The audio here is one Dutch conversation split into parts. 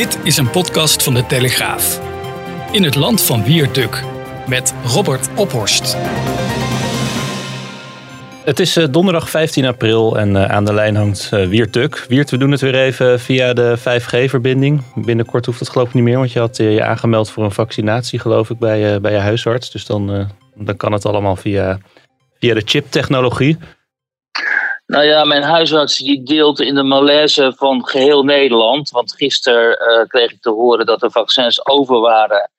Dit is een podcast van de Telegraaf. In het land van Wierduk met Robert Ophorst. Het is eh, donderdag 15 april en eh, aan de lijn hangt Wiert Tuk. Wiert, we doen het weer even via de 5G-verbinding. Binnenkort hoeft het geloof ik niet meer, want je had je aangemeld voor een vaccinatie geloof ik bij, bij je huisarts. Dus dan, dan kan het allemaal via, via de chiptechnologie. Nou ja, mijn huisarts die deelt in de malaise van geheel Nederland. Want gisteren kreeg ik te horen dat er vaccins over waren.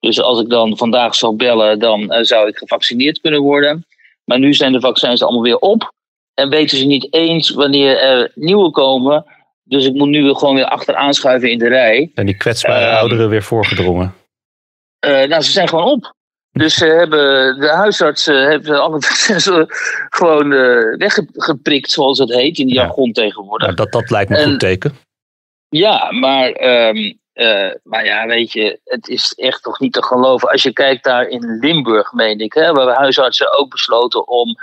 Dus als ik dan vandaag zou bellen, dan zou ik gevaccineerd kunnen worden. Maar nu zijn de vaccins allemaal weer op. En weten ze niet eens wanneer er nieuwe komen. Dus ik moet nu gewoon weer achteraan schuiven in de rij. En die kwetsbare uh, ouderen weer voorgedrongen? Uh, nou, ze zijn gewoon op. Dus ze hebben, de huisartsen hebben alle vaccins gewoon uh, weggeprikt, zoals het heet, in die jargon tegenwoordig. Nou, dat, dat lijkt me een goed teken. Ja, maar um, uh, maar ja, weet je, het is echt toch niet te geloven. Als je kijkt daar in Limburg, meen ik, hè, waar huisartsen ook besloten om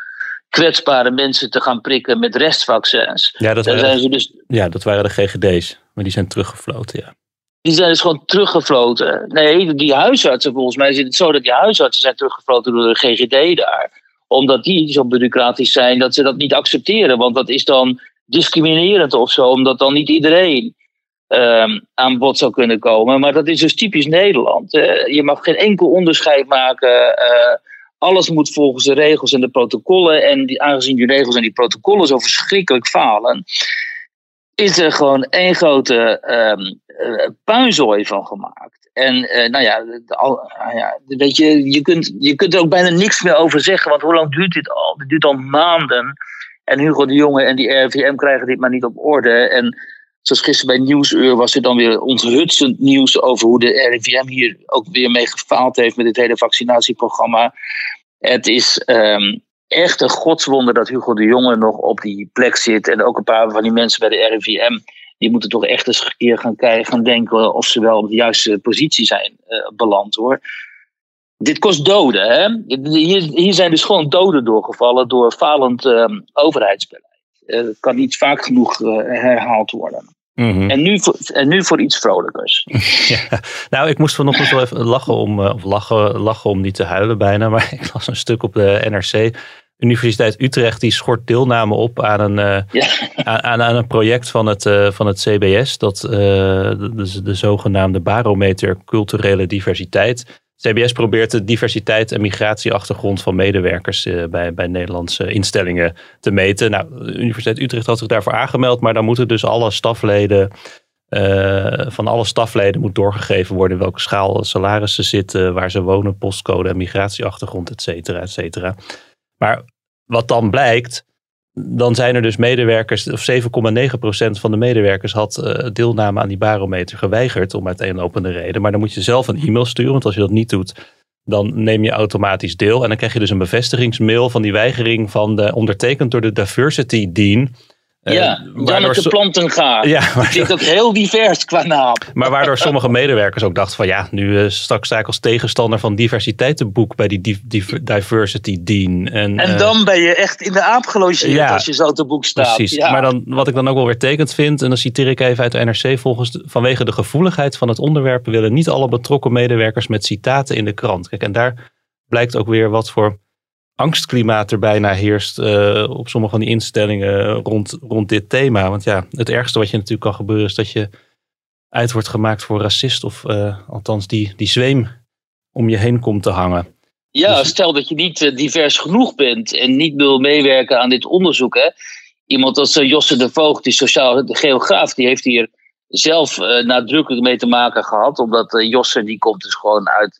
kwetsbare mensen te gaan prikken met restvaccins. Ja, dat, waren, zijn ze dus, ja, dat waren de GGD's, maar die zijn teruggefloten, ja. Die zijn dus gewoon teruggefloten. Nee, die huisartsen, volgens mij zit het zo dat die huisartsen zijn teruggefloten door de GGD daar. Omdat die zo bureaucratisch zijn dat ze dat niet accepteren. Want dat is dan discriminerend of zo, omdat dan niet iedereen um, aan bod zou kunnen komen. Maar dat is dus typisch Nederland. Je mag geen enkel onderscheid maken. Uh, alles moet volgens de regels en de protocollen. En die, aangezien die regels en die protocollen zo verschrikkelijk falen, is er gewoon één grote um, puinzooi van gemaakt. En nou ja, al, ja, weet je, je kunt, je kunt er ook bijna niks meer over zeggen. Want hoe lang duurt dit al? Het duurt al maanden. En Hugo de Jonge en die RVM krijgen dit maar niet op orde. En Zoals gisteren bij Nieuwsuur was er dan weer onthutsend nieuws over hoe de RIVM hier ook weer mee gefaald heeft met dit hele vaccinatieprogramma. Het is um, echt een godswonder dat Hugo de Jonge nog op die plek zit. En ook een paar van die mensen bij de RIVM. Die moeten toch echt eens een keer gaan, kijken, gaan denken of ze wel op de juiste positie zijn uh, beland hoor. Dit kost doden. Hè? Hier, hier zijn dus gewoon doden doorgevallen door falend um, overheidsbeleid. Het uh, kan niet vaak genoeg uh, herhaald worden. Mm -hmm. en, nu voor, en nu voor iets vrolijkers. ja. Nou, ik moest vanochtend wel even lachen om, of lachen, lachen om niet te huilen bijna. Maar ik las een stuk op de NRC. Universiteit Utrecht die schort deelname op aan een, ja. aan, aan, een project van het, van het CBS. Dat, de, de zogenaamde barometer culturele diversiteit. CBS probeert de diversiteit en migratieachtergrond van medewerkers bij, bij Nederlandse instellingen te meten. Nou, de Universiteit Utrecht had zich daarvoor aangemeld, maar dan moeten dus alle stafleden, uh, van alle stafleden moet doorgegeven worden in welke schaal salarissen zitten, waar ze wonen, postcode migratieachtergrond, et cetera, et cetera. Maar wat dan blijkt, dan zijn er dus medewerkers, of 7,9% van de medewerkers had uh, deelname aan die barometer geweigerd om uiteenlopende reden. Maar dan moet je zelf een e-mail sturen, want als je dat niet doet, dan neem je automatisch deel. En dan krijg je dus een bevestigingsmail van die weigering van de, ondertekend door de Diversity Dean. Ja, uh, Janneke Plantenga. Ja, maar klinkt ook heel divers qua naam. Maar waardoor sommige medewerkers ook dachten van ja, nu uh, straks sta ik als tegenstander van diversiteitenboek bij die Diversity Dean. En, en dan uh, ben je echt in de aap gelogeerd ja, als je zo te boek staat. Precies, ja. maar dan, wat ik dan ook wel weer tekend vind, en dan citeer ik even uit de NRC, volgens de, vanwege de gevoeligheid van het onderwerp willen niet alle betrokken medewerkers met citaten in de krant. Kijk, en daar blijkt ook weer wat voor angstklimaat er bijna heerst uh, op sommige van die instellingen rond, rond dit thema. Want ja, het ergste wat je natuurlijk kan gebeuren is dat je uit wordt gemaakt voor racist of uh, althans die, die zweem om je heen komt te hangen. Ja, dus... stel dat je niet uh, divers genoeg bent en niet wil meewerken aan dit onderzoek. Hè? Iemand als Josse de Voogd, die sociaal geograaf, die heeft hier zelf nadrukkelijk mee te maken gehad. Omdat Josse, die komt dus gewoon uit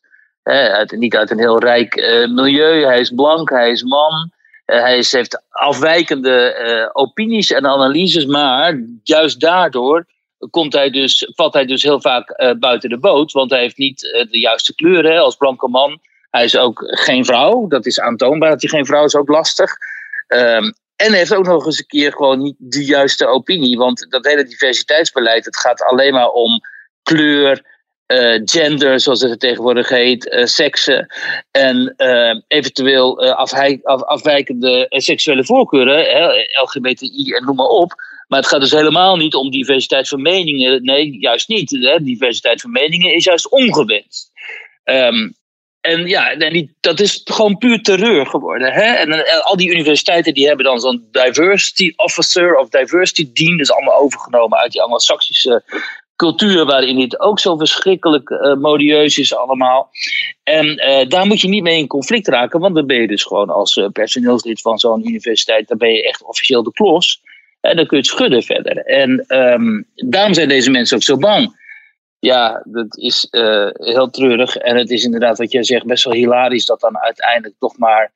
niet uit een heel rijk milieu. Hij is blank, hij is man. hij is, heeft afwijkende opinies en analyses, maar juist daardoor komt hij dus, valt hij dus heel vaak buiten de boot. Want hij heeft niet de juiste kleuren als blanke man. Hij is ook geen vrouw. Dat is aantoonbaar dat hij geen vrouw is, ook lastig. Um, en hij heeft ook nog eens een keer gewoon niet de juiste opinie. Want dat hele diversiteitsbeleid, het gaat alleen maar om kleur, gender, zoals het tegenwoordig heet, uh, seksen. En uh, eventueel af, afwijkende seksuele voorkeuren, LGBTI en noem maar op. Maar het gaat dus helemaal niet om diversiteit van meningen. Nee, juist niet. Hè? Diversiteit van meningen is juist ongewenst. Um, en ja, dat is gewoon puur terreur geworden. Hè? En, al die universiteiten die hebben dan zo'n diversity officer of diversity dean. Dat is allemaal overgenomen uit die anglo-saxische cultuur waarin dit ook zo verschrikkelijk uh, modieus is allemaal. En uh, daar moet je niet mee in conflict raken, want dan ben je dus gewoon als uh, personeelslid van zo'n universiteit, dan ben je echt officieel de klos. En dan kun je het schudden verder. En um, daarom zijn deze mensen ook zo bang. Ja, dat is heel treurig. En het is inderdaad, wat jij zegt, best wel hilarisch dat dan uiteindelijk toch maar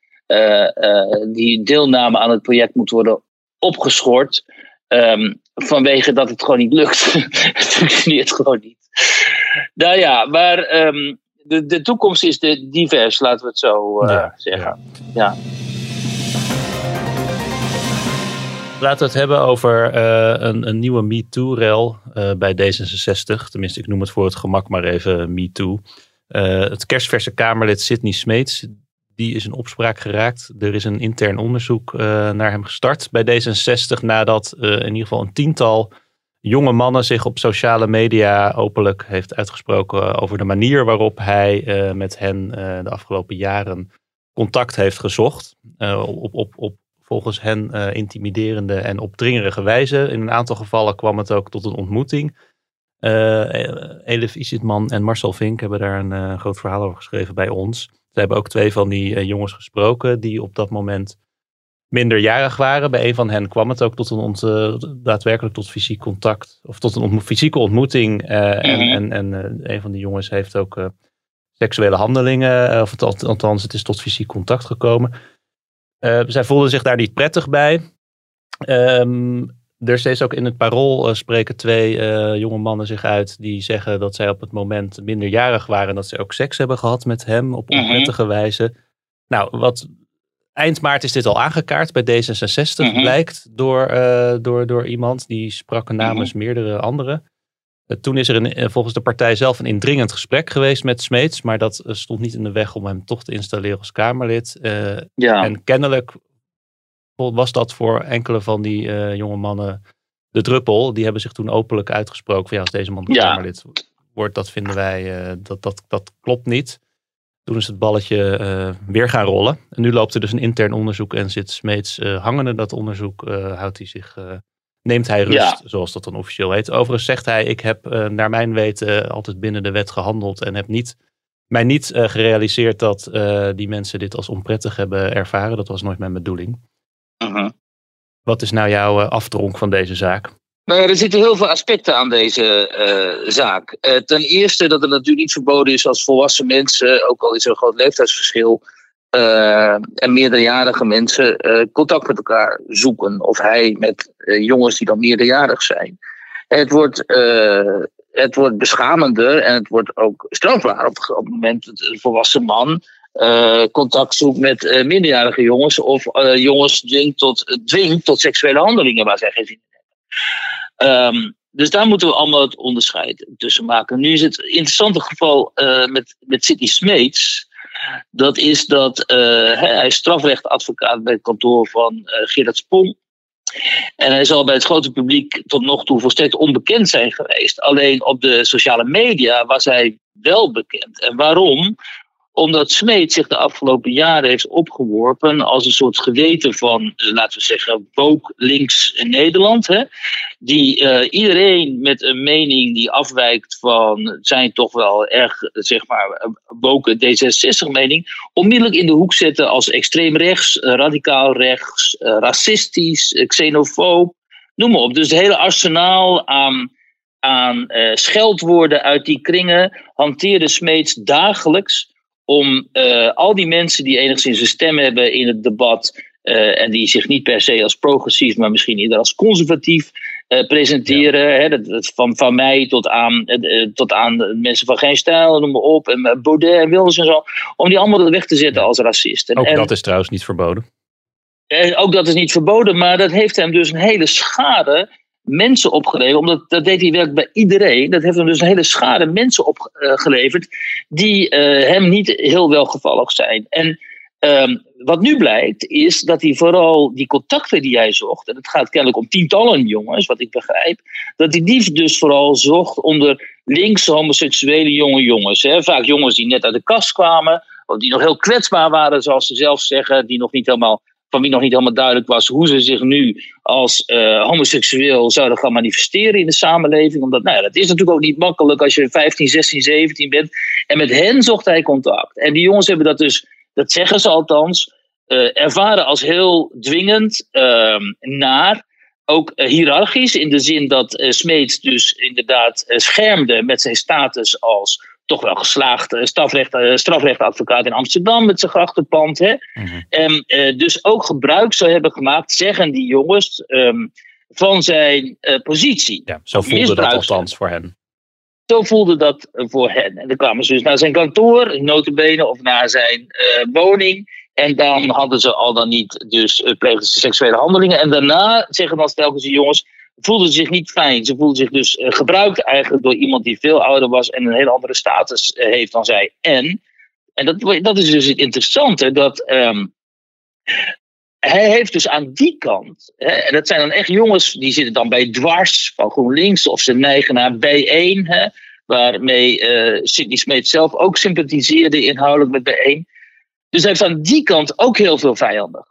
die deelname aan het project moet worden opgeschort. Um, vanwege dat het gewoon niet lukt. het functioneert gewoon niet. Nou ja, maar um, de, de toekomst is de divers, laten we het zo ja, zeggen. ja. ja. Laten we het hebben over uh, een, een, nieuwe MeToo-rel uh, bij D66. Tenminste, ik noem het voor het gemak maar even MeToo. Uh, het kerstverse Kamerlid Sidney Smeets, die is in opspraak geraakt. Er is een intern onderzoek naar hem gestart bij D66 nadat in ieder geval een tiental jonge mannen zich op sociale media openlijk heeft uitgesproken over de manier waarop hij met hen de afgelopen jaren contact heeft gezocht. op, op, op volgens hen uh, intimiderende en opdringerige wijze. In een aantal gevallen kwam het ook tot een ontmoeting. Uh, Elif Isitman en Marcel Vink hebben daar een uh, groot verhaal over geschreven bij ons. Ze hebben ook twee van die jongens gesproken die op dat moment minderjarig waren. Bij een van hen kwam het ook tot een ont, daadwerkelijk tot fysiek contact of tot een fysieke ontmoeting. En, mhm. en, en een van die jongens heeft ook seksuele handelingen, of althans het is tot fysiek contact gekomen. Zij voelden zich daar niet prettig bij. Um, er steeds ook in het parool uh, spreken twee uh, jonge mannen zich uit die zeggen dat zij op het moment minderjarig waren en dat ze ook seks hebben gehad met hem op mhm. onprettige wijze. Nou, wat, eind maart is dit al aangekaart bij D66, mm blijkt door, door, door iemand die sprak namens mhm. meerdere anderen. Eh, toen is er een, eh, volgens de partij zelf een indringend gesprek geweest met Smeets, maar dat eh, stond niet in de weg om hem toch te installeren als Kamerlid. ja. En kennelijk was dat voor enkele van die uh, jonge mannen de druppel. Die hebben zich toen openlijk uitgesproken van ja, als deze man Kamerlid wordt, dat vinden wij, dat, dat, dat klopt niet. Toen is het balletje weer gaan rollen. En nu loopt er dus een intern onderzoek en zit Smeets hangende dat onderzoek, houdt hij zich neemt hij rust, zoals dat dan officieel heet. Overigens zegt hij, ik heb naar mijn weten altijd binnen de wet gehandeld en heb niet, mij niet uh, gerealiseerd dat uh, die mensen dit als onprettig hebben ervaren. Dat was nooit mijn bedoeling. -huh. Wat is nou jouw aftronk van deze zaak? Nou ja, er zitten heel veel aspecten aan deze zaak. ten eerste dat het natuurlijk niet verboden is als volwassen mensen, ook al is er een groot leeftijdsverschil, uh, en meerderjarige mensen uh, contact met elkaar zoeken. Of hij met uh, jongens die dan meerderjarig zijn. Het wordt, het wordt beschamender en het wordt ook strafbaar op, op het moment dat een volwassen man contact zoekt met minderjarige jongens. Of jongens dwingt tot, dwingt tot seksuele handelingen waar zij geen zin in hebben. Um, dus daar moeten we allemaal het onderscheid tussen maken. Nu is het interessante geval met, met Sidney Smeets dat is dat hij is strafrechtadvocaat bij het kantoor van Gerard Spong. En hij zal bij het grote publiek tot nog toe volstrekt onbekend zijn geweest. Alleen op de sociale media was hij wel bekend. En waarom? Omdat Smeet zich de afgelopen jaren heeft opgeworpen als een soort geweten van, eh, laten we zeggen, woke links in Nederland. Hè? Die uh, iedereen met een mening die afwijkt van zijn toch wel erg, zeg maar, woke D66-mening, onmiddellijk in de hoek zetten als extreem rechts, radicaal rechts, racistisch, xenofoob, noem maar op. Dus het hele arsenaal aan aan scheldwoorden uit die kringen hanteerde Smeets dagelijks om al die mensen die enigszins een stem hebben in het debat en die zich niet per se als progressief, maar misschien eerder als conservatief presenteren. Hè, dat, van, van mij tot aan, tot aan mensen van Geen Stijl, noem maar op, en Baudet en Wilders en zo. Om die allemaal weg te zetten als racisten. Ook dat is trouwens niet verboden. ook dat is niet verboden, maar dat heeft hem dus een hele schade mensen opgeleverd. Omdat dat deed hij werk bij iedereen. Dat heeft hem dus een hele schade mensen opgeleverd. die uh, hem niet heel welgevallig zijn. En um, wat nu blijkt, is dat hij vooral die contacten die hij zocht. en het gaat kennelijk om tientallen jongens, wat ik begrijp. dat hij die dus vooral zocht onder linkse homoseksuele jonge jongens. Hè. Vaak jongens die net uit de kast kwamen. die nog heel kwetsbaar waren, zoals ze zelf zeggen. die nog niet helemaal van wie nog niet helemaal duidelijk was hoe ze zich nu als uh, homoseksueel zouden gaan manifesteren in de samenleving. Omdat, nou ja, dat is natuurlijk ook niet makkelijk als je 15, 16, 17 bent. En met hen zocht hij contact. En die jongens hebben dat dus, dat zeggen ze althans, uh, ervaren als heel dwingend, uh, naar. Ook uh, hiërarchisch, in de zin dat Smeets dus inderdaad schermde met zijn status als toch wel geslaagd uh, strafrecht, uh, strafrechtadvocaat in Amsterdam met zijn grachtenpand. Hè? En uh, dus ook gebruik zou hebben gemaakt, zeggen die jongens, um, van zijn positie. Ja, zo voelde dat althans voor hen. Zo voelde dat voor hen. En dan kwamen ze dus naar zijn kantoor, notabene, of naar zijn woning. En dan hadden ze al dan niet dus pleegden ze seksuele handelingen. En daarna zeggen dan telkens die jongens voelden zich niet fijn. Ze voelden zich dus uh, gebruikt eigenlijk door iemand die veel ouder was en een hele andere status uh, heeft dan zij. En, en dat, dat is dus het interessante, dat um, hij heeft dus aan die kant, hè, en dat zijn dan echt jongens die zitten dan bij dwars van GroenLinks of ze neigen naar B1, hè, waarmee uh, Sidney Smeet zelf ook sympathiseerde inhoudelijk met B1. Dus hij heeft aan die kant ook heel veel vijanden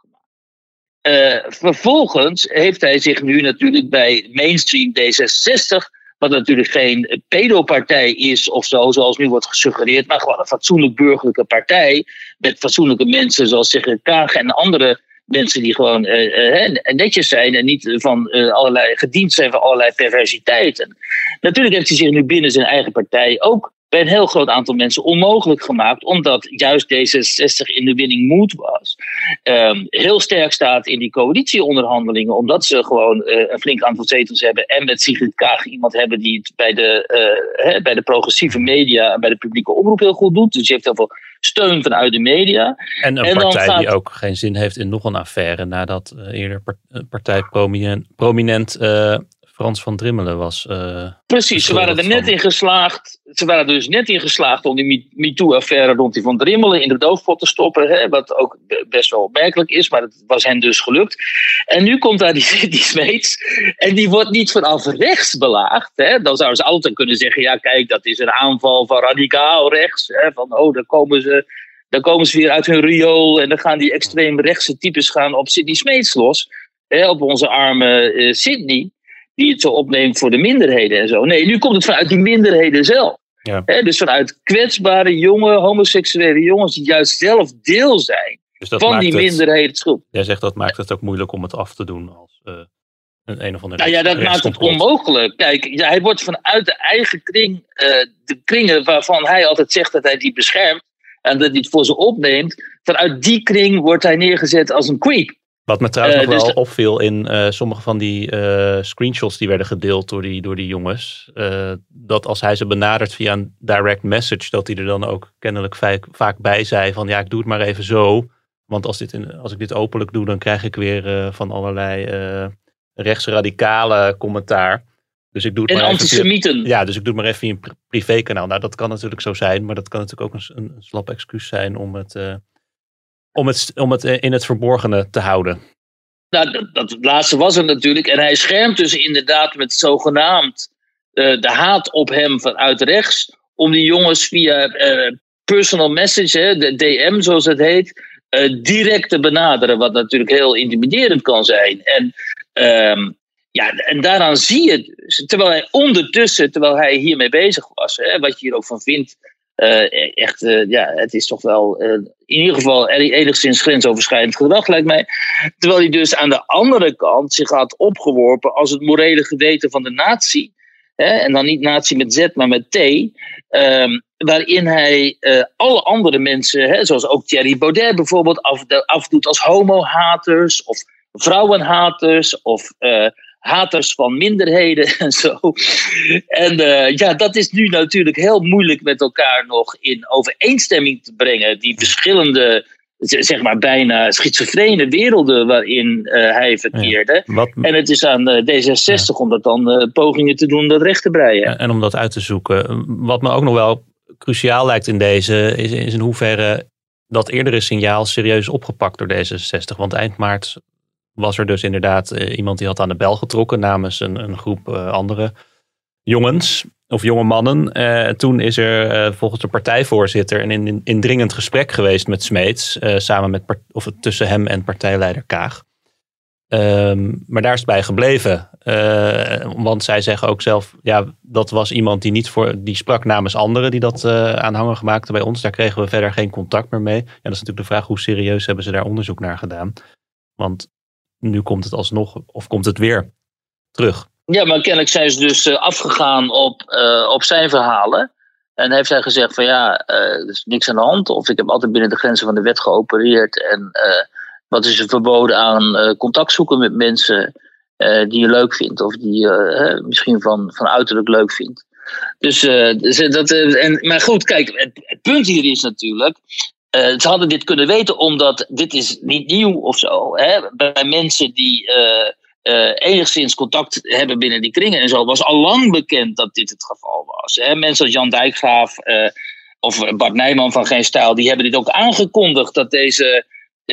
uh, vervolgens heeft hij zich nu natuurlijk bij mainstream D66, wat natuurlijk geen pedopartij is of zo, zoals nu wordt gesuggereerd, maar gewoon een fatsoenlijk burgerlijke partij met fatsoenlijke mensen zoals Sigrid Kaag en andere mensen die gewoon uh, netjes zijn en niet van allerlei gediend zijn van allerlei perversiteiten. Natuurlijk heeft hij zich nu binnen zijn eigen partij ook bij een heel groot aantal mensen onmogelijk gemaakt, omdat juist D66 in de winning moed was. Um, heel sterk staat in die coalitieonderhandelingen, omdat ze gewoon uh, een flink aantal zetels hebben en met Sigrid Kaag iemand hebben die het bij de, uh, hè, bij de progressieve media en bij de publieke omroep heel goed doet. Dus die heeft heel veel steun vanuit de media. En een partij die ook geen zin heeft in nog een affaire nadat uh, eerder partij prominent, prominent Frans van Drimmelen was. Uh, Precies, ze waren er net in geslaagd. Ze waren dus net in geslaagd om die MeToo-affaire rond die van Drimmelen in de doofpot te stoppen. Hè, wat ook best wel opmerkelijk is, maar het was hen dus gelukt. En nu komt daar die, die Smeets. En die wordt niet vanaf rechts belaagd. Hè. Dan zouden ze altijd kunnen zeggen: ja, kijk, dat is een aanval van radicaal rechts. Hè, van oh, dan komen ze. Dan komen ze weer uit hun riool en dan gaan die extreem rechtse types gaan op Sidney Smeets los. Hè, op onze arme uh, Sydney die het zo opneemt voor de minderheden en zo. Nee, nu komt het vanuit die minderheden zelf. Ja. dus vanuit kwetsbare jonge homoseksuele jongens die juist zelf deel zijn dus van die minderheidsgroep. Jij zegt dat maakt het ook moeilijk om het af te doen als uh, een een of andere. Nou ja, dat maakt het onmogelijk. Kijk, ja, hij wordt vanuit de eigen kring, uh, de kringen waarvan hij altijd zegt dat hij die beschermt en dat hij het voor ze opneemt, vanuit die kring wordt hij neergezet als een creep. Wat me trouwens uh, nog dus wel opviel in uh, sommige van die uh, screenshots die werden gedeeld door die, door die jongens. dat als hij ze benadert via een direct message, dat hij er dan ook kennelijk vaak, vaak bij zei van ja, ik doe het maar even zo. Want als, dit in, als ik dit openlijk doe, dan krijg ik weer van allerlei rechtsradicale commentaar. Dus ik doe het en maar antisemieten. Even ja, dus ik doe het maar even via een privékanaal. Nou, dat kan natuurlijk zo zijn, maar dat kan natuurlijk ook een, een slap excuus zijn om het om het, om het in het verborgene te houden. Nou, dat, dat laatste was er natuurlijk. En hij schermt dus inderdaad met zogenaamd uh, de haat op hem vanuit rechts. Om die jongens via uh, personal message, de DM zoals het heet, uh, direct te benaderen. Wat natuurlijk heel intimiderend kan zijn. En, um, ja, en daaraan zie je, terwijl hij ondertussen, terwijl hij hiermee bezig was, hè, wat je hier ook van vindt uh, echt, uh, ja, het is toch wel uh, in ieder geval enigszins grensoverschrijdend gedrag, lijkt mij. Terwijl hij dus aan de andere kant zich had opgeworpen als het morele geweten van de natie. en dan niet nazi met Z, maar met T, ehm, waarin hij alle andere mensen, hè, zoals ook Thierry Baudet bijvoorbeeld, af, afdoet als homo-haters of vrouwenhaters of haters van minderheden en zo. En uh, ja, dat is nu natuurlijk heel moeilijk met elkaar nog in overeenstemming te brengen. Die verschillende zeg maar bijna schizofrene werelden waarin uh, hij verkeerde. Ja, en het is aan uh, D66 ja. om dat dan pogingen te doen dat recht te breien. En, en, om dat uit te zoeken. Wat me ook nog wel cruciaal lijkt in deze, is, is in hoeverre dat eerdere signaal serieus opgepakt door D66. Want eind maart was er dus inderdaad iemand die had aan de bel getrokken namens een, een groep andere jongens of jonge mannen. Uh, toen is er volgens de partijvoorzitter een in, indringend gesprek geweest met Smeets. Samen met of tussen hem en partijleider Kaag. Um, maar daar is het bij gebleven. want zij zeggen ook zelf, ja, dat was iemand die niet voor, die sprak namens anderen die dat aanhangig maakte bij ons. Daar kregen we verder geen contact meer mee. En dat is natuurlijk de vraag, hoe serieus hebben ze daar onderzoek naar gedaan? Want nu komt het alsnog, of komt het weer terug. Ja, maar kennelijk zijn ze dus uh, afgegaan op, uh, op zijn verhalen. En heeft hij gezegd van ja, uh, er is niks aan de hand. Of ik heb altijd binnen de grenzen van de wet geopereerd. En wat is er verboden aan contact zoeken met mensen die je leuk vindt. Of die je misschien van, van uiterlijk leuk vindt. Dus, dus dat, en, maar goed, kijk, het punt hier is natuurlijk. Ze hadden dit kunnen weten omdat dit is niet nieuw of zo. Hè? Bij mensen die uh, enigszins contact hebben binnen die kringen en zo, was al lang bekend dat dit het geval was. Hè? Mensen als Jan Dijkgraaf uh, of Bart Nijman van Geen Stijl, die hebben dit ook aangekondigd dat deze,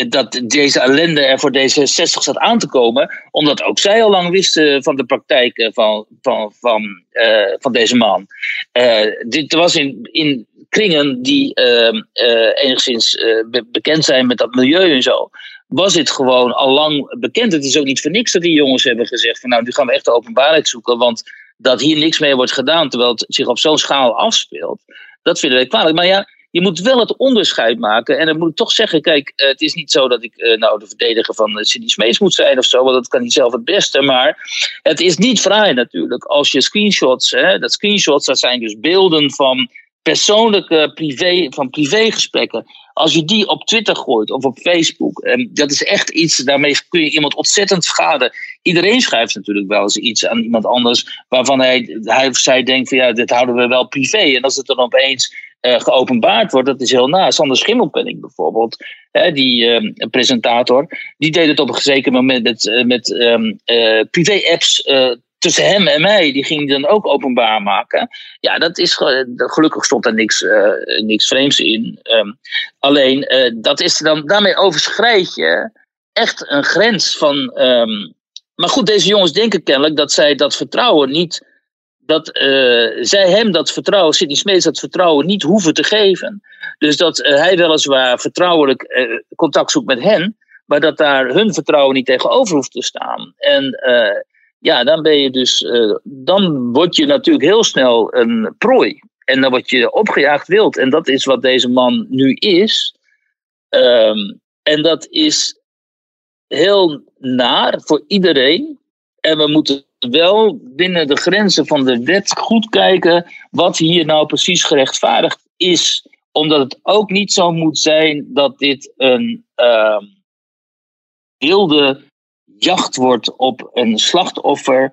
dat deze ellende er voor D66 zat aan te komen, omdat ook zij al lang wisten van de praktijken van, van, van, uh, van deze man. dit was in, in kringen die ehm, enigszins bekend zijn met dat milieu en zo was dit gewoon al lang bekend. Het is ook niet voor niks dat die jongens hebben gezegd van nou, nu gaan we echt de openbaarheid zoeken, want dat hier niks mee wordt gedaan, terwijl het zich op zo'n schaal afspeelt. Dat vinden wij kwalijk. Maar ja, je moet wel het onderscheid maken. En dan moet ik toch zeggen, kijk, eh, het is niet zo dat ik nou de verdediger van Sidney Smees moet zijn of zo, want dat kan hij zelf het beste. Maar het is niet vrij natuurlijk als je screenshots, hè, dat screenshots, dat zijn dus beelden van persoonlijke privé, van privégesprekken. Als je die op Twitter gooit of op Facebook, en dat is echt iets, daarmee kun je iemand ontzettend schaden. Iedereen schrijft natuurlijk wel eens iets aan iemand anders waarvan hij, hij of zij denkt van ja, dit houden we wel privé. En als het dan opeens uh, geopenbaard wordt, dat is heel na. Sander Schimmelpenning bijvoorbeeld, hè, die uh, presentator, die deed het op een zeker moment met, uh, met um, privé-apps tussen hem en mij, die ging dan ook openbaar maken. Ja, dat is gelukkig stond er niks, uh, niks vreemds in. Um, alleen, uh, dat is dan, daarmee overschrijd je echt een grens van. Um, maar goed, deze jongens denken kennelijk dat zij dat vertrouwen niet. Dat uh, zij hem dat vertrouwen, Sidney Smeets dat vertrouwen niet hoeven te geven. Dus dat hij weliswaar vertrouwelijk contact zoekt met hen, maar dat daar hun vertrouwen niet tegenover hoeft te staan. En ja, dan ben je dus, uh, dan word je natuurlijk heel snel een prooi. En dan word je opgejaagd wild. En dat is wat deze man nu is. Um, en dat is heel naar voor iedereen. En we moeten wel binnen de grenzen van de wet goed kijken wat hier nou precies gerechtvaardigd is. Omdat het ook niet zo moet zijn dat dit een uh, wilde jacht wordt op een slachtoffer.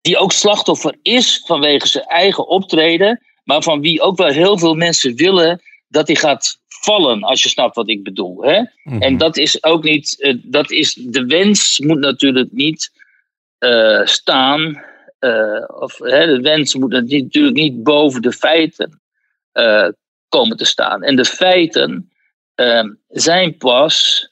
Die ook slachtoffer is vanwege zijn eigen optreden. Maar van wie ook wel heel veel mensen willen dat hij gaat vallen, als je snapt wat ik bedoel. Hè? Mhm. En dat is ook niet, uh, dat is, de wens moet natuurlijk niet uh, staan, uh, of hè, de wens moet natuurlijk niet boven de feiten komen te staan. En de feiten zijn pas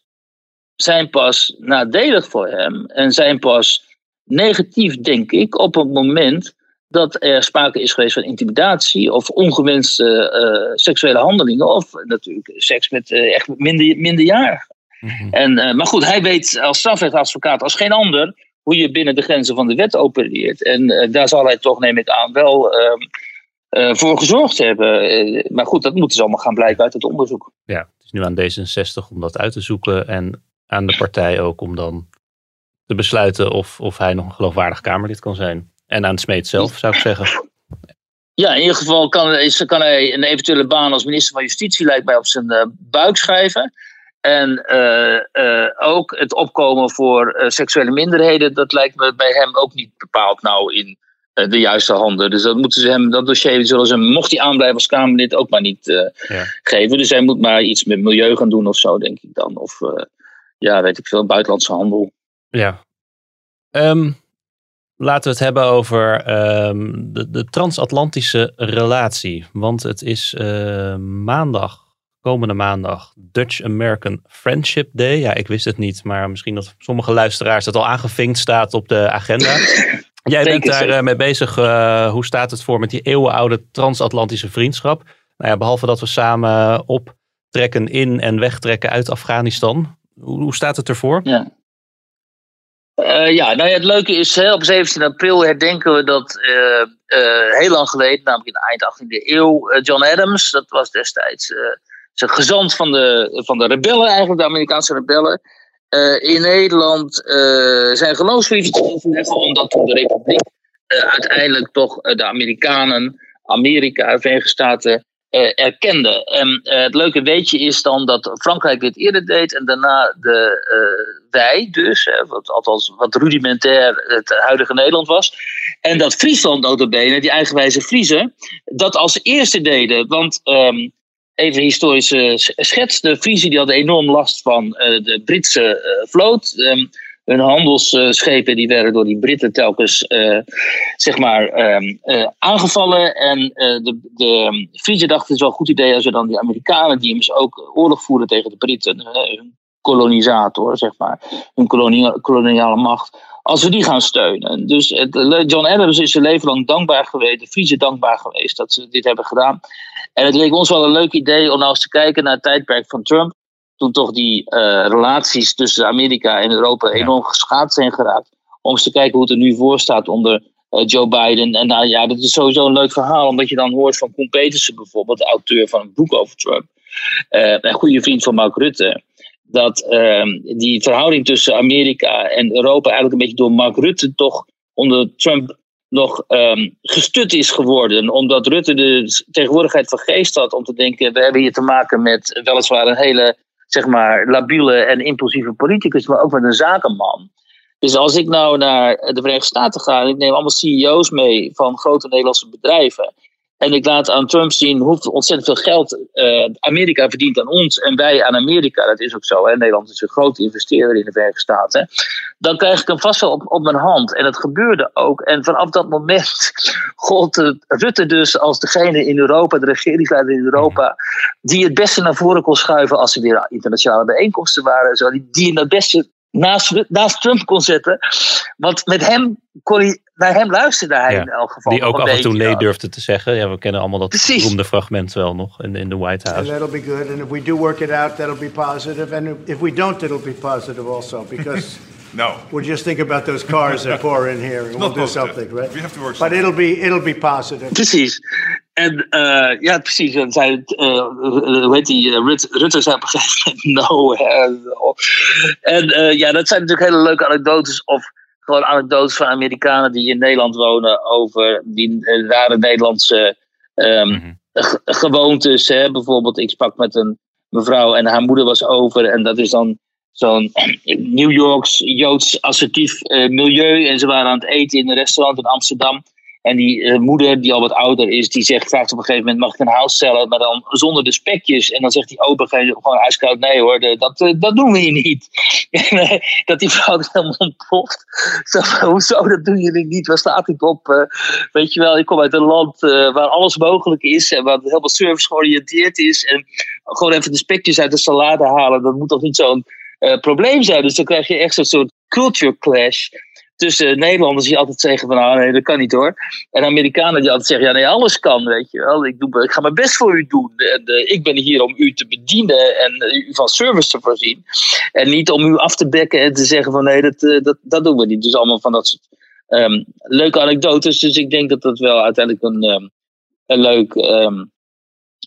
zijn pas nadelig voor hem en zijn pas negatief, denk ik, op het moment dat er sprake is geweest van intimidatie of ongewenste uh, seksuele handelingen of natuurlijk seks met uh, echt minder, minderjarigen. Mm en, uh, maar goed, hij weet als strafrechtadvocaat als geen ander hoe je binnen de grenzen van de wet opereert. En daar zal hij toch, neem ik aan, wel ehm, voor gezorgd hebben. maar goed, dat moeten ze allemaal gaan blijken uit het onderzoek. Ja, het is nu aan D66 om dat uit te zoeken. En aan de partij ook om dan te besluiten of, of hij nog een geloofwaardig Kamerlid kan zijn. En aan Smeet zelf, zou ik zeggen. Ja, in ieder geval kan, is, kan hij een eventuele baan als minister van Justitie, lijkt mij, op zijn uh, buik schrijven. En uh, ook het opkomen voor seksuele minderheden, dat lijkt me bij hem ook niet bepaald nou in de juiste handen. Dus dat moeten ze hem, dat dossier zullen ze mocht hij aanblijven als Kamerlid, ook maar niet ja. geven. Dus hij moet maar iets met milieu gaan doen of zo, denk ik dan. Of ja, weet ik veel, buitenlandse handel. Ja. Um, laten we het hebben over um, de, de, transatlantische relatie. Want het is uh, maandag, komende maandag, Dutch American Friendship Day. Ja, ik wist het niet, maar misschien dat sommige luisteraars het al aangevinkt staat op de agenda. Jij bent daar uh, mee bezig. Uh, hoe staat het voor met die eeuwenoude transatlantische vriendschap? Nou ja, behalve dat we samen optrekken in en wegtrekken uit Afghanistan. Hoe, staat het ervoor? Ja. Uh, ja, nou het leuke is, hè, op 17 april herdenken we dat uh, uh, heel lang geleden, namelijk in de eind 18e eeuw, John Adams, dat was destijds zijn gezant van de, van de rebellen, eigenlijk de Amerikaanse rebellen, in Nederland zijn geloofsbrieven te overleggen, omdat de republiek uiteindelijk toch de Amerikanen, Amerika, Verenigde Staten, erkende. En uh, het leuke weetje is dan dat Frankrijk dit eerder deed en daarna de, uh, wij dus, wat, althans wat rudimentair het huidige Nederland was. En dat Friesland notabene, die eigenwijze Friesen, dat als eerste deden. Want um, even historische schets, de Friesen die hadden enorm last van de Britse vloot. Um, hun handelsschepen die werden door die Britten telkens uh, zeg maar, um, uh, aangevallen. En de, de Friesen dachten het is wel een goed idee als we dan die Amerikanen, die immers ook oorlog voeren tegen de Britten, hun kolonisator, zeg maar, hun kolonia koloniale macht, als we die gaan steunen. Dus John Adams is zijn leven lang dankbaar geweest, de Friesen dankbaar geweest dat ze dit hebben gedaan. En het leek ons wel een leuk idee om nou eens te kijken naar het tijdperk van Trump toen toch die uh, relaties tussen Amerika en Europa enorm geschaad zijn geraakt. Om eens te kijken hoe het er nu voor staat onder uh, Joe Biden. En nou ja, dat is sowieso een leuk verhaal, omdat je dan hoort van Koen Petersen bijvoorbeeld, de auteur van een boek over Trump. Uh, een goede vriend van Mark Rutte. Dat ehm, die verhouding tussen Amerika en Europa eigenlijk een beetje door Mark Rutte toch onder Trump nog um, gestut is geworden. Omdat Rutte de tegenwoordigheid van geest had om te denken: we hebben hier te maken met weliswaar een hele zeg maar, labiele en impulsieve politicus, maar ook met een zakenman. Dus als ik nou naar de Verenigde Staten ga en ik neem allemaal CEO's mee van grote Nederlandse bedrijven. En ik laat aan Trump zien hoeveel ontzettend veel geld uh, Amerika verdient aan ons en wij aan Amerika. Dat is ook zo. Hè? Nederland is een grote investeerder in de Verenigde Staten. Dan krijg ik hem vast wel op, op mijn hand. En dat gebeurde ook. En vanaf dat moment gold Rutte dus als degene in Europa, de regeringsleider in Europa, die het beste naar voren kon schuiven als er weer internationale bijeenkomsten waren. Zo, die, die het beste naast, naast Trump kon zetten. Want met hem kon hij, naar hem luisterde hij in elk geval. Die ook af en toe nee durfde te zeggen. Ja, we kennen allemaal dat beroemde fragment wel nog in, in de White House. And that'll be good. And if we do work it out, that'll be positive. And if we don't, it'll be positive also. Because no. we'll just think about those cars that pour in here. And we'll do something, right? We have to work But it'll be, it'll be positive. Precies. En uh, ja, precies. En zei, uh, hoe heet die? Uh, Rut, Rutte zei op een gegeven moment no. en ja, dat zijn natuurlijk hele leuke anekdotes. Of gewoon anekdotes van Amerikanen die in Nederland wonen over die rare Nederlandse um, mm -hmm. gewoontes. Hè? Bijvoorbeeld, ik sprak met een mevrouw en haar moeder was over. En dat is dan zo'n New Yorks Joods assertief milieu. En ze waren aan het eten in een restaurant in Amsterdam. En die uh, moeder, die al wat ouder is, die zegt, vraagt op een gegeven moment: mag ik een house salad, maar dan zonder de spekjes? En dan zegt die opa gewoon ijskoud: nee hoor, dat, uh, dat doen we hier niet. dat die vrouw helemaal ontploft. Zo, hoezo, dat doen jullie niet? Waar staat dit op? Uh, weet je wel, ik kom uit een land waar alles mogelijk is en waar helemaal service georiënteerd is. En gewoon even de spekjes uit de salade halen, dat moet toch niet zo'n probleem zijn? Dus dan krijg je echt zo'n soort culture clash tussen Nederlanders die altijd zeggen van nou nee, dat kan niet hoor. En Amerikanen die altijd zeggen ja nee, alles kan, weet je wel. Ik, doe, ik ga mijn best voor u doen. En, uh, ik ben hier om u te bedienen en uh, u van service te voorzien. En niet om u af te bekken en te zeggen van nee, dat, uh, dat, dat doen we niet. Dus allemaal van dat soort um, leuke anekdotes. Dus ik denk dat dat wel uiteindelijk een, um, een leuk... Um,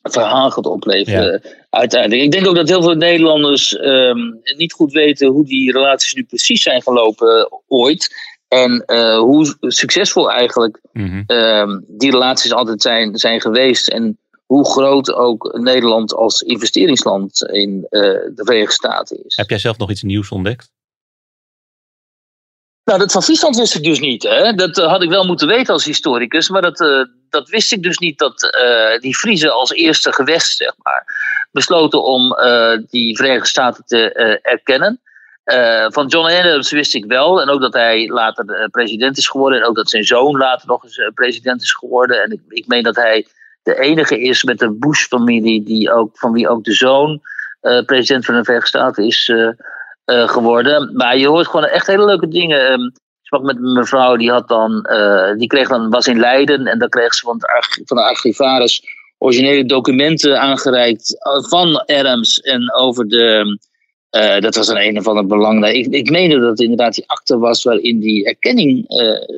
verhaal gaat opleveren. Ja. Uiteindelijk. Ik denk ook dat heel veel Nederlanders um, niet goed weten hoe die relaties nu precies zijn gelopen ooit. En hoe succesvol eigenlijk mhm. ehm, die relaties altijd zijn, zijn geweest. En hoe groot ook Nederland als investeringsland in de Verenigde Staten is. Heb jij zelf nog iets nieuws ontdekt? Nou, dat van Friesland wist ik dus niet. Hè? Dat eh, had ik wel moeten weten als historicus, maar dat, uh, dat wist ik dus niet dat uh, die Friese als eerste gewest, zeg maar, besloten om die Verenigde Staten te erkennen. van John Adams wist ik wel, en ook dat hij later president is geworden, en ook dat zijn zoon later nog eens president is geworden. En ik, ik meen dat hij de enige is met de Bush-familie die ook, van wie ook de zoon president van de Verenigde Staten is geworden. Maar je hoort gewoon echt hele leuke dingen. Um, ik sprak met een mevrouw, die, had dan, uh, die kreeg dan, was in Leiden en dan kreeg ze van, de, van de archivaris originele documenten aangereikt eh, van Adams en over de. Dat was een een of ander belangrijk. Ik, ik meende dat het inderdaad die akte was waarin die erkenning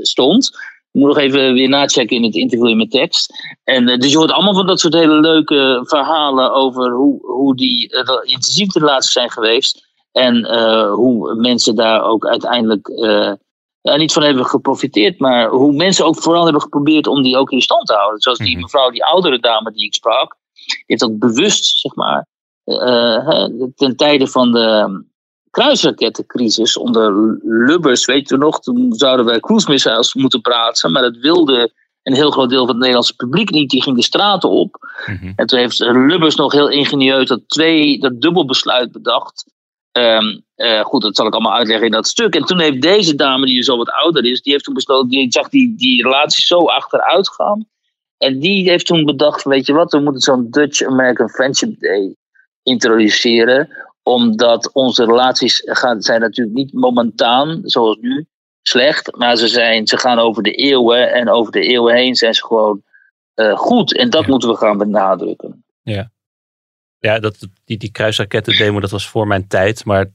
stond. Ik moet nog even weer nachecken in het interview in mijn tekst. En, dus je hoort allemaal van dat soort hele leuke verhalen over hoe, hoe die intensieve relaties zijn geweest. En uh, hoe mensen daar ook uiteindelijk uh, ja, niet van hebben geprofiteerd, maar hoe mensen ook vooral hebben geprobeerd om die ook in stand te houden. Zoals die mhm. mevrouw, die oudere dame die ik sprak, die heeft dat bewust, zeg maar, uh, ten tijde van de kruisrakettencrisis onder Lubbers, weet je nog, toen zouden wij cruise moeten praten, maar dat wilde een heel groot deel van het Nederlandse publiek niet. Die ging de straten op. Mhm. En toen heeft Lubbers nog heel ingenieus dat, twee, dat dubbelbesluit bedacht. Um, uh, goed, dat zal ik allemaal uitleggen in dat stuk. En toen heeft deze dame, die zo wat ouder is, die heeft toen besloten, die zag die, die relatie zo achteruit gaan. En die heeft toen bedacht, weet je wat, we moeten zo'n Dutch American Friendship Day introduceren. Omdat onze relaties gaan, zijn natuurlijk niet momentaan, zoals nu, slecht. Maar ze, zijn, ze gaan over de eeuwen en over de eeuwen heen zijn ze gewoon uh, goed. En dat moeten we gaan benadrukken. Ja. Ja, dat, die, die kruisraketten-demo, dat was voor mijn tijd. Maar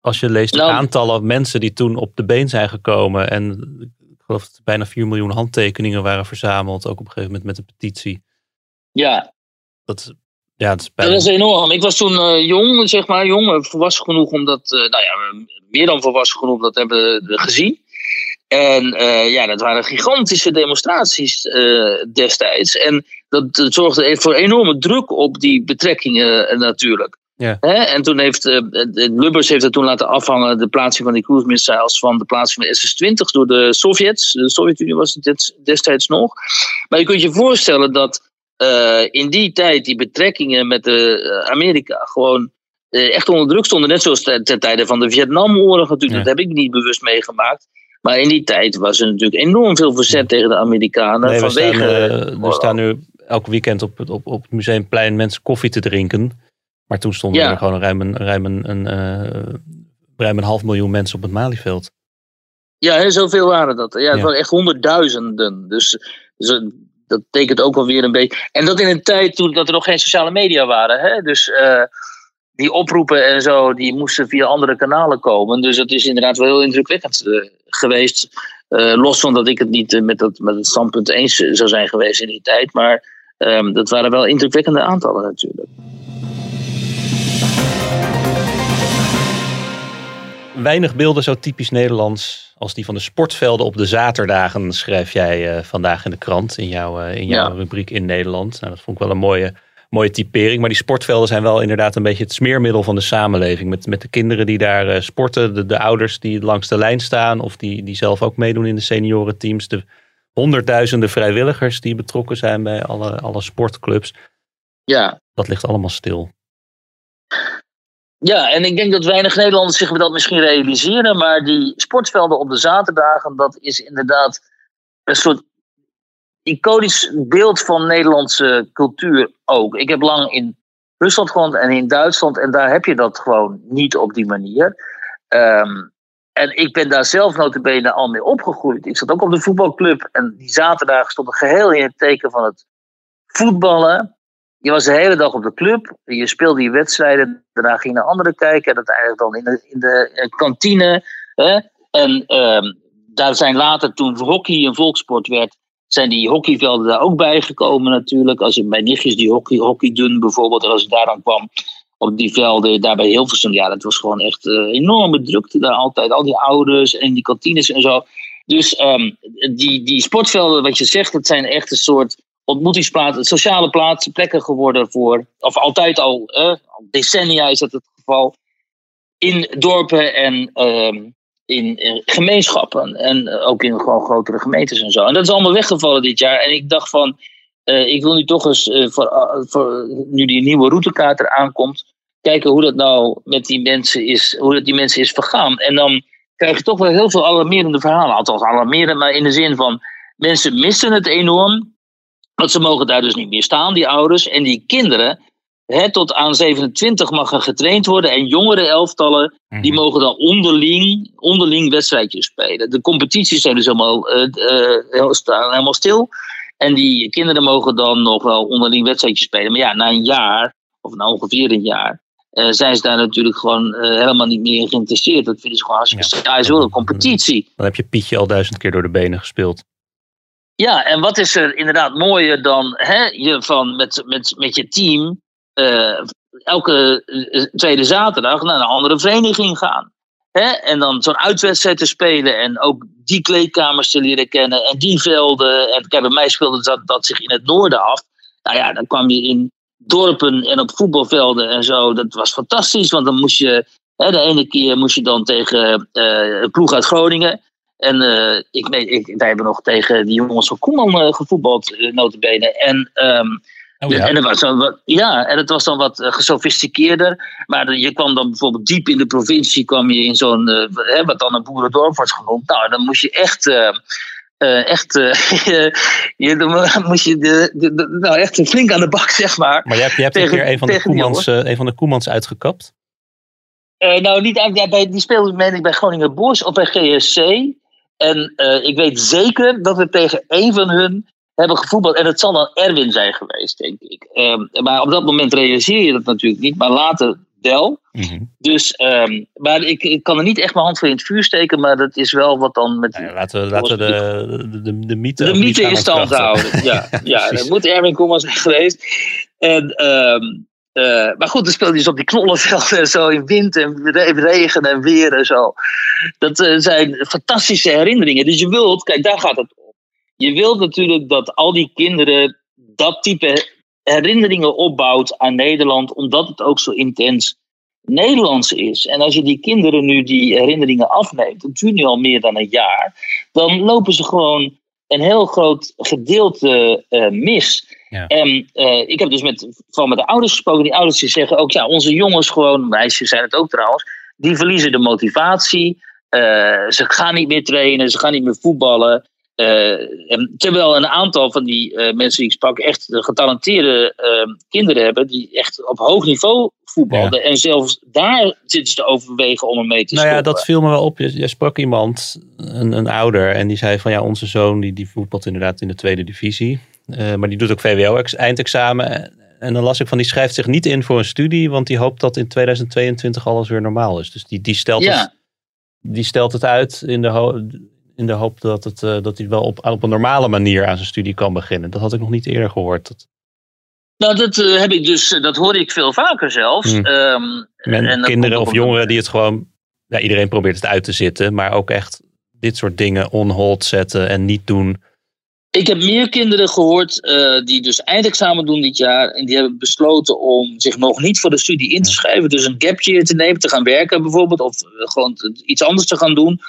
als je leest de nou, aantallen mensen die toen op de been zijn gekomen. En ik geloof dat er bijna 4 miljoen handtekeningen waren verzameld. Ook op een gegeven moment met een petitie. Ja. Dat, ja, dat, is, bijna... dat is enorm. Ik was toen uh, jong, zeg maar, jong, volwassen genoeg om dat, uh, nou ja, meer dan volwassen genoeg om dat hebben gezien. En uh, ja, dat waren gigantische demonstraties destijds. En dat, dat zorgde voor enorme druk op die betrekkingen uh, natuurlijk. Ja. En toen heeft uh, Lubbers heeft het toen laten afhangen, de plaatsing van die cruise missiles, van de plaatsing van SS-20 door de Sovjets. De Sovjet-Unie was het destijds nog. Maar je kunt je voorstellen dat uh, in die tijd die betrekkingen met de, Amerika gewoon echt onder druk stonden. Net zoals ten, tijde van de Vietnamoorlog natuurlijk. Dat heb ik niet bewust meegemaakt. Maar in die tijd was er natuurlijk enorm veel verzet tegen de Amerikanen. Nee, vanwege, we staan nu elk weekend op, op, op het museumplein mensen koffie te drinken. Maar toen stonden er gewoon ruim een, ruim, een, een, uh, ruim een half miljoen mensen op het Malieveld. Ja, heel zoveel waren dat. Ja, het waren echt honderdduizenden. Dus, dus dat betekent ook wel weer een beetje. En dat in een tijd toen dat er nog geen sociale media waren. Hè? Dus uh, die oproepen en zo, die moesten via andere kanalen komen. Dus dat is inderdaad wel heel indrukwekkend uh, geweest. los van dat ik het niet met, dat, met het standpunt eens zou zijn geweest in die tijd. Maar Um, dat waren wel indrukwekkende aantallen natuurlijk. Weinig beelden zo typisch Nederlands als die van de sportvelden op de zaterdagen, schrijf jij vandaag in de krant in jouw, in jouw rubriek in Nederland. Nou, dat vond ik wel een mooie, mooie typering. Maar die sportvelden zijn wel inderdaad een beetje het smeermiddel van de samenleving. Met, met de kinderen die daar uh, sporten, de, de ouders die langs de lijn staan of die, die zelf ook meedoen in de seniorenteams. De honderdduizenden vrijwilligers die betrokken zijn bij alle, alle sportclubs. Ja. Dat ligt allemaal stil. Ja, en ik denk dat weinig Nederlanders zich dat misschien realiseren. Maar die sportvelden op de zaterdagen, dat is inderdaad een soort iconisch beeld van Nederlandse cultuur ook. Ik heb lang in Rusland gewoond en in Duitsland. En daar heb je dat gewoon niet op die manier. Um, en ik ben daar zelf notabene al mee opgegroeid. Ik zat ook op de voetbalclub. En die zaterdagen stonden geheel in het teken van het voetballen. Je was de hele dag op de club. Je speelde je wedstrijden. Daarna ging je naar anderen kijken. En uiteindelijk dan in de, in de eh, kantine. Hè? En uh, daar zijn later, toen hockey een volkssport werd, zijn die hockeyvelden daar ook bijgekomen natuurlijk. Als je bij nichtjes die hockey, hockey doen bijvoorbeeld. Als ik daar dan kwam, op die velden, daar bij Hilversum. Ja, dat was gewoon echt uh, enorme drukte daar altijd. Al die ouders en die kantines en zo. Dus ehm, die, die sportvelden, wat je zegt, dat zijn echt een soort ontmoetingsplaatsen, sociale plaatsen, plekken geworden voor, of altijd al, al decennia is dat het geval, in dorpen en ehm, in, gemeenschappen. En ook in gewoon grotere gemeentes en zo. En dat is allemaal weggevallen dit jaar. En ik dacht van, uh, ik wil nu toch eens, uh, voor, uh, voor, nu die nieuwe routekaart eraan komt, kijken hoe dat nou met die mensen is, hoe dat die mensen is vergaan. En dan krijg je toch wel heel veel alarmerende verhalen. Althans, alarmerend, maar in de zin van mensen missen het enorm. Want ze mogen daar dus niet meer staan, die ouders. En die kinderen, hè, tot aan 27 mag er getraind worden. En jongere elftallen, die mhm. mogen dan onderling, onderling wedstrijdjes spelen. De competities zijn dus helemaal, uh, uh, helemaal stil. En die kinderen mogen dan nog wel onderling wedstrijdjes spelen. Maar ja, na een jaar, of na ongeveer een jaar, uh, zijn ze daar natuurlijk gewoon helemaal niet meer geïnteresseerd. Dat vinden ze gewoon hartstikke ja. saai. een competitie. Dan heb je Pietje al duizend keer door de benen gespeeld. Ja, en wat is er inderdaad mooier dan hè, je van met, met, met je team uh, elke eh, tweede zaterdag naar een andere vereniging gaan. Hè? En dan zo'n uitwedstrijd te spelen en ook die kleedkamers te leren kennen en die velden. En kijk, bij mij speelde dat, dat zich in het noorden af. Nou ja, dan kwam je in dorpen en op voetbalvelden en zo. Dat was fantastisch, want dan moest je. Hè, de ene keer moest je dan tegen uh, een ploeg uit Groningen. En uh, ik, ik, wij hebben nog tegen die jongens van Koeman gevoetbald, uh, notabene. En, um, oh, ja. en, was dan wat, ja, en het was dan wat gesofisticeerder. Maar je kwam dan bijvoorbeeld diep in de provincie, kwam je in zo'n, wat dan een boerendorp was genoemd. Nou, dan moest je echt... echt, je, dan moest je de, de, nou echt flink aan de bak, zeg maar. Maar je hebt, je hebt tegen, een keer een van, de Koemans, een van de Koemans uitgekapt? nou, niet, ja, bij, die speelde meen ik bij Groningen Boys of bij GSC. En ik weet zeker dat we tegen één van hun hebben gevoetbald. En het zal dan Erwin zijn geweest, denk ik. Um, maar op dat moment realiseer je dat natuurlijk niet. Maar later wel. Mm -hmm. Dus, um, maar ik, ik kan er niet echt mijn hand voor in het vuur steken. Maar dat is wel wat dan met... Ja, laten we, laten we de, de, de, de mythe, de mythe in stand houden. Ja, ja, dat moet Erwin Koeman zijn geweest. En... Um, uh, maar goed, dan speelde je dus op die knollenvelden en zo in wind en regen en weer en zo. Dat uh, zijn fantastische herinneringen. Dus je wilt, kijk, daar gaat het om. Je wilt natuurlijk dat al die kinderen dat type herinneringen opbouwt aan Nederland, omdat het ook zo intens Nederlands is. En als je die kinderen nu die herinneringen afneemt, het duurt nu al meer dan een jaar, dan lopen ze gewoon een heel groot gedeelte uh, mis. En uh, ik heb dus met, van met de ouders gesproken. Die ouders die zeggen ook, ja, onze jongens gewoon, meisjes zijn het ook trouwens, die verliezen de motivatie. Uh, ze gaan niet meer trainen, ze gaan niet meer voetballen. En terwijl een aantal van die mensen die ik sprak echt getalenteerde ehm, kinderen hebben, die echt op hoog niveau voetbalden. En zelfs daar zitten ze te overwegen om ermee te nou Nou ja, dat viel me wel op. Je, sprak iemand, een, een, ouder, en die zei van ja, onze zoon die, die voetbalt inderdaad in de tweede divisie. Uh, maar die doet ook VWO-eindexamen. En dan las ik van die schrijft zich niet in voor een studie, want die hoopt dat in 2022 alles weer normaal is. Dus die, die, stelt, ja. het, die stelt het uit in de, in de hoop dat, het, uh, dat hij wel op, op een normale manier aan zijn studie kan beginnen. Dat had ik nog niet eerder gehoord. Dat... Nou, dat uh, heb ik dus, dat hoor ik veel vaker zelfs. Hmm. Um, en, en kinderen of jongeren die het gewoon, ja, iedereen probeert het uit te zitten, maar ook echt dit soort dingen on hold zetten en niet doen ik heb meer kinderen gehoord uh, die dus eindexamen doen dit jaar. En die hebben besloten om zich nog niet voor de studie in te schrijven. Dus een gapje te nemen, te gaan werken bijvoorbeeld. Of gewoon iets anders te gaan doen.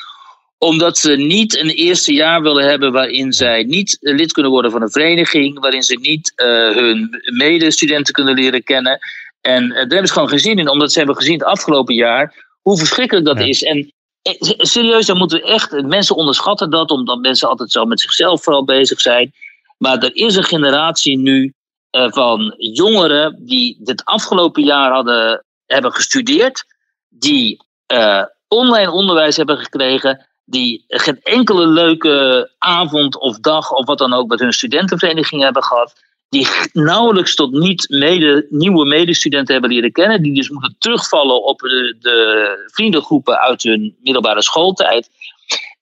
Omdat ze niet een eerste jaar willen hebben waarin zij niet lid kunnen worden van een vereniging. Waarin ze niet uh, hun medestudenten kunnen leren kennen. En uh, daar hebben ze gewoon geen zin in. Omdat ze hebben gezien het afgelopen jaar hoe verschrikkelijk dat is. En eh, serieus, dan moeten we echt. Mensen onderschatten dat, omdat mensen altijd zo met zichzelf vooral bezig zijn. Maar er is een generatie nu uh, van jongeren die dit afgelopen jaar hadden, hebben gestudeerd, die uh, online onderwijs hebben gekregen, die geen enkele leuke avond of dag of wat dan ook met hun studentenvereniging hebben gehad die nauwelijks tot niet mede, nieuwe medestudenten hebben leren kennen, die dus moeten terugvallen op de, de vriendengroepen uit hun middelbare schooltijd.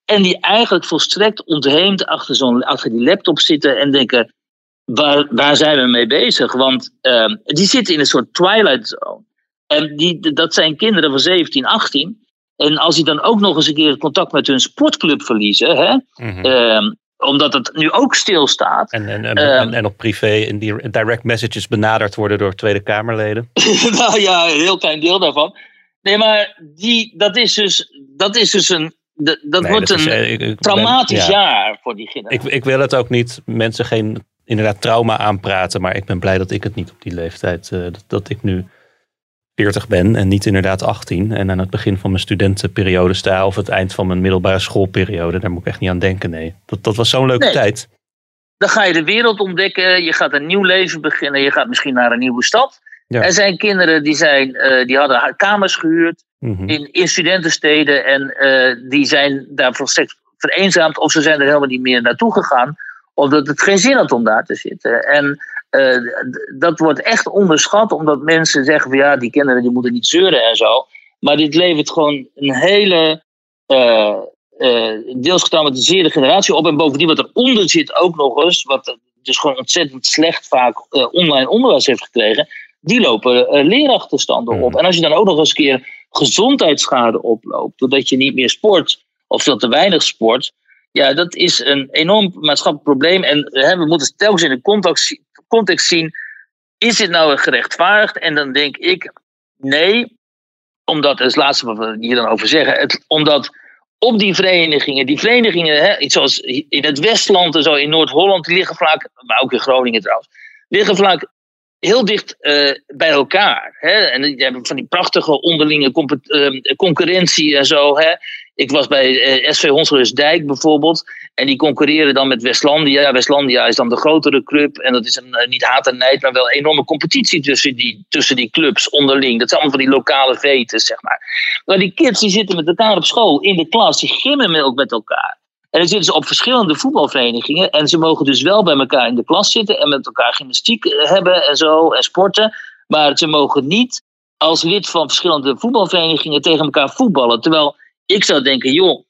En die eigenlijk volstrekt ontheemd achter, zo'n, achter die laptop zitten en denken: waar, waar zijn we mee bezig? Want uh, die zitten in een soort twilight zone. En die, dat zijn kinderen van 17, 18. En als die dan ook nog eens een keer het contact met hun sportclub verliezen, hè, mhm. ehm, omdat het nu ook stilstaat. En, en, en, ehm, en op privé in die direct messages benaderd worden door Tweede Kamerleden. nou ja, een heel klein deel daarvan. Nee, maar die, dat, is dus, dat is dus een. Dat, dat wordt een eh, traumatisch jaar voor die. Ik, ik wil het ook niet mensen geen inderdaad trauma aanpraten, maar ik ben blij dat ik het niet op die leeftijd, uh, dat, dat ik nu 40 ben en niet inderdaad 18 en aan het begin van mijn studentenperiode sta of het eind van mijn middelbare schoolperiode, daar moet ik echt niet aan denken. Nee, dat, dat was zo'n leuke tijd. Dan ga je de wereld ontdekken, je gaat een nieuw leven beginnen, je gaat misschien naar een nieuwe stad. Er zijn kinderen die, zijn, uh, die hadden kamers gehuurd mhm. in, in studentensteden en uh, die zijn daarvoor steeds vereenzaamd of ze zijn er helemaal niet meer naartoe gegaan omdat het geen zin had om daar te zitten. En uh, dat wordt echt onderschat, omdat mensen zeggen van ja, die kinderen die moeten niet zeuren en zo. Maar dit levert gewoon een hele uh, uh, deels getraumatiseerde generatie op. En bovendien wat eronder zit ook nog eens, wat dus gewoon ontzettend slecht vaak online onderwijs heeft gekregen. Die lopen leerachterstanden op. Mm. En als je dan ook nog eens een keer gezondheidsschade oploopt, doordat je niet meer sport of veel te weinig sport, ja, dat is een enorm maatschappelijk probleem. En hè, we moeten telkens in de context, context zien: is dit nou gerechtvaardigd? En dan denk ik: nee, omdat, dat is het laatste wat we hier dan over zeggen, het, omdat op die verenigingen, die verenigingen, hè, zoals in het Westland en zo, in Noord-Holland, liggen vaak, maar ook in Groningen trouwens, liggen vaak heel dicht uh, bij elkaar. Hè? En die hebben van die prachtige onderlinge uh, concurrentie en zo. Hè? Ik was bij uh, eh, SV Dijk bijvoorbeeld. En die concurreren dan met Westlandia. Westlandia is dan de grotere club. En dat is een, uh, niet haat en nijd, maar wel een enorme competitie tussen die, tussen die clubs onderling. Dat zijn allemaal van die lokale veten, zeg maar. Maar die kids die zitten met elkaar op school, in de klas. Die gimmen ook met elkaar. En dan zitten ze op verschillende voetbalverenigingen. En ze mogen dus wel bij elkaar in de klas zitten. En met elkaar gymnastiek eh, hebben en zo. En sporten. Maar ze mogen niet als lid van verschillende voetbalverenigingen tegen elkaar voetballen. Terwijl ik zou denken, joh,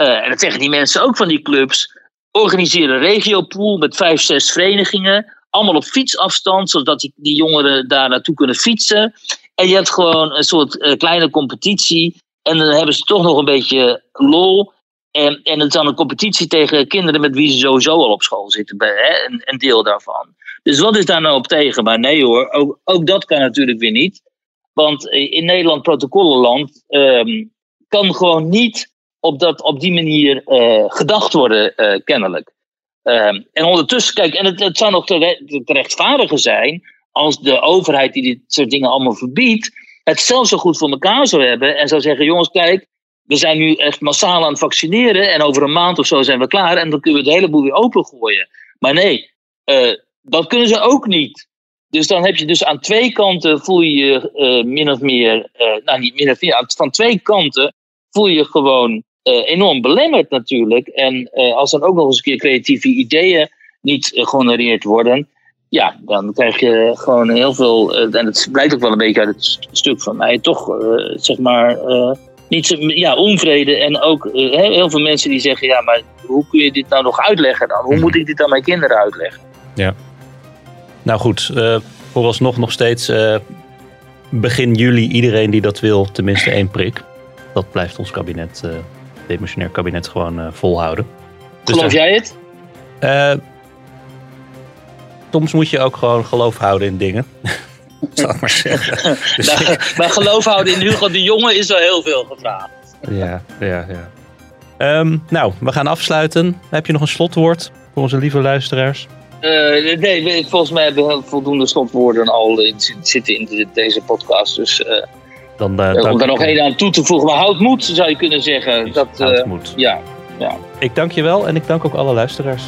uh, en dat zeggen die mensen ook van die clubs, organiseer een regiopool met vijf, zes verenigingen, allemaal op fietsafstand, zodat die, die jongeren daar naartoe kunnen fietsen. En je hebt gewoon een soort uh, kleine competitie. En dan hebben ze toch nog een beetje lol. En, en het is dan een competitie tegen kinderen met wie ze sowieso al op school zitten. Hè? Een, deel daarvan. Dus wat is daar nou op tegen? Maar nee hoor, ook, ook dat kan natuurlijk weer niet. Want in Nederland, protocollenland, um, kan gewoon niet op, dat, op die manier uh, gedacht worden, uh, kennelijk. Um, en ondertussen, kijk, en het, het zou nog te, rechtvaardigen zijn als de overheid die dit soort dingen allemaal verbiedt, het zelf zo goed voor elkaar zou hebben en zou zeggen: jongens, kijk, we zijn nu echt massaal aan het vaccineren en over een maand of zo zijn we klaar en dan kunnen we het hele boel weer opengooien. Maar nee, uh, dat kunnen ze ook niet. Dus dan heb je dus aan twee kanten voel je je min of meer, nou niet min of meer, van twee kanten voel je gewoon enorm belemmerd natuurlijk. En als dan ook nog eens een keer creatieve ideeën niet gehonoreerd worden, ja, dan krijg je gewoon heel veel, en het blijkt ook wel een beetje uit het stuk van mij, toch zeg maar niet ja, onvrede. En ook heel veel mensen die zeggen: ja, maar hoe kun je dit nou nog uitleggen dan? Hoe mhm. moet ik dit aan mijn kinderen uitleggen? Ja. Nou goed, uh, vooralsnog nog steeds uh, begin juli iedereen die dat wil, tenminste één prik. Dat blijft ons kabinet, uh, demissionair kabinet, gewoon volhouden. Dus Geloof jij het? soms moet je ook gewoon geloof houden in dingen. zal ik maar zeggen. Dus nou, maar geloof houden in Hugo de Jonge is wel heel veel gevraagd. Ja, ja, ja. Ehm, nou, we gaan afsluiten. Heb je nog een slotwoord voor onze lieve luisteraars? Uh, nee, volgens mij hebben we voldoende slotwoorden al in, zitten in deze podcast. Dus uh, dan, uh, om daar nog één aan toe te voegen. Maar houd moed, zou je kunnen zeggen. Dat, houd moed. Ja, ja. Ik dank je wel en ik dank ook alle luisteraars.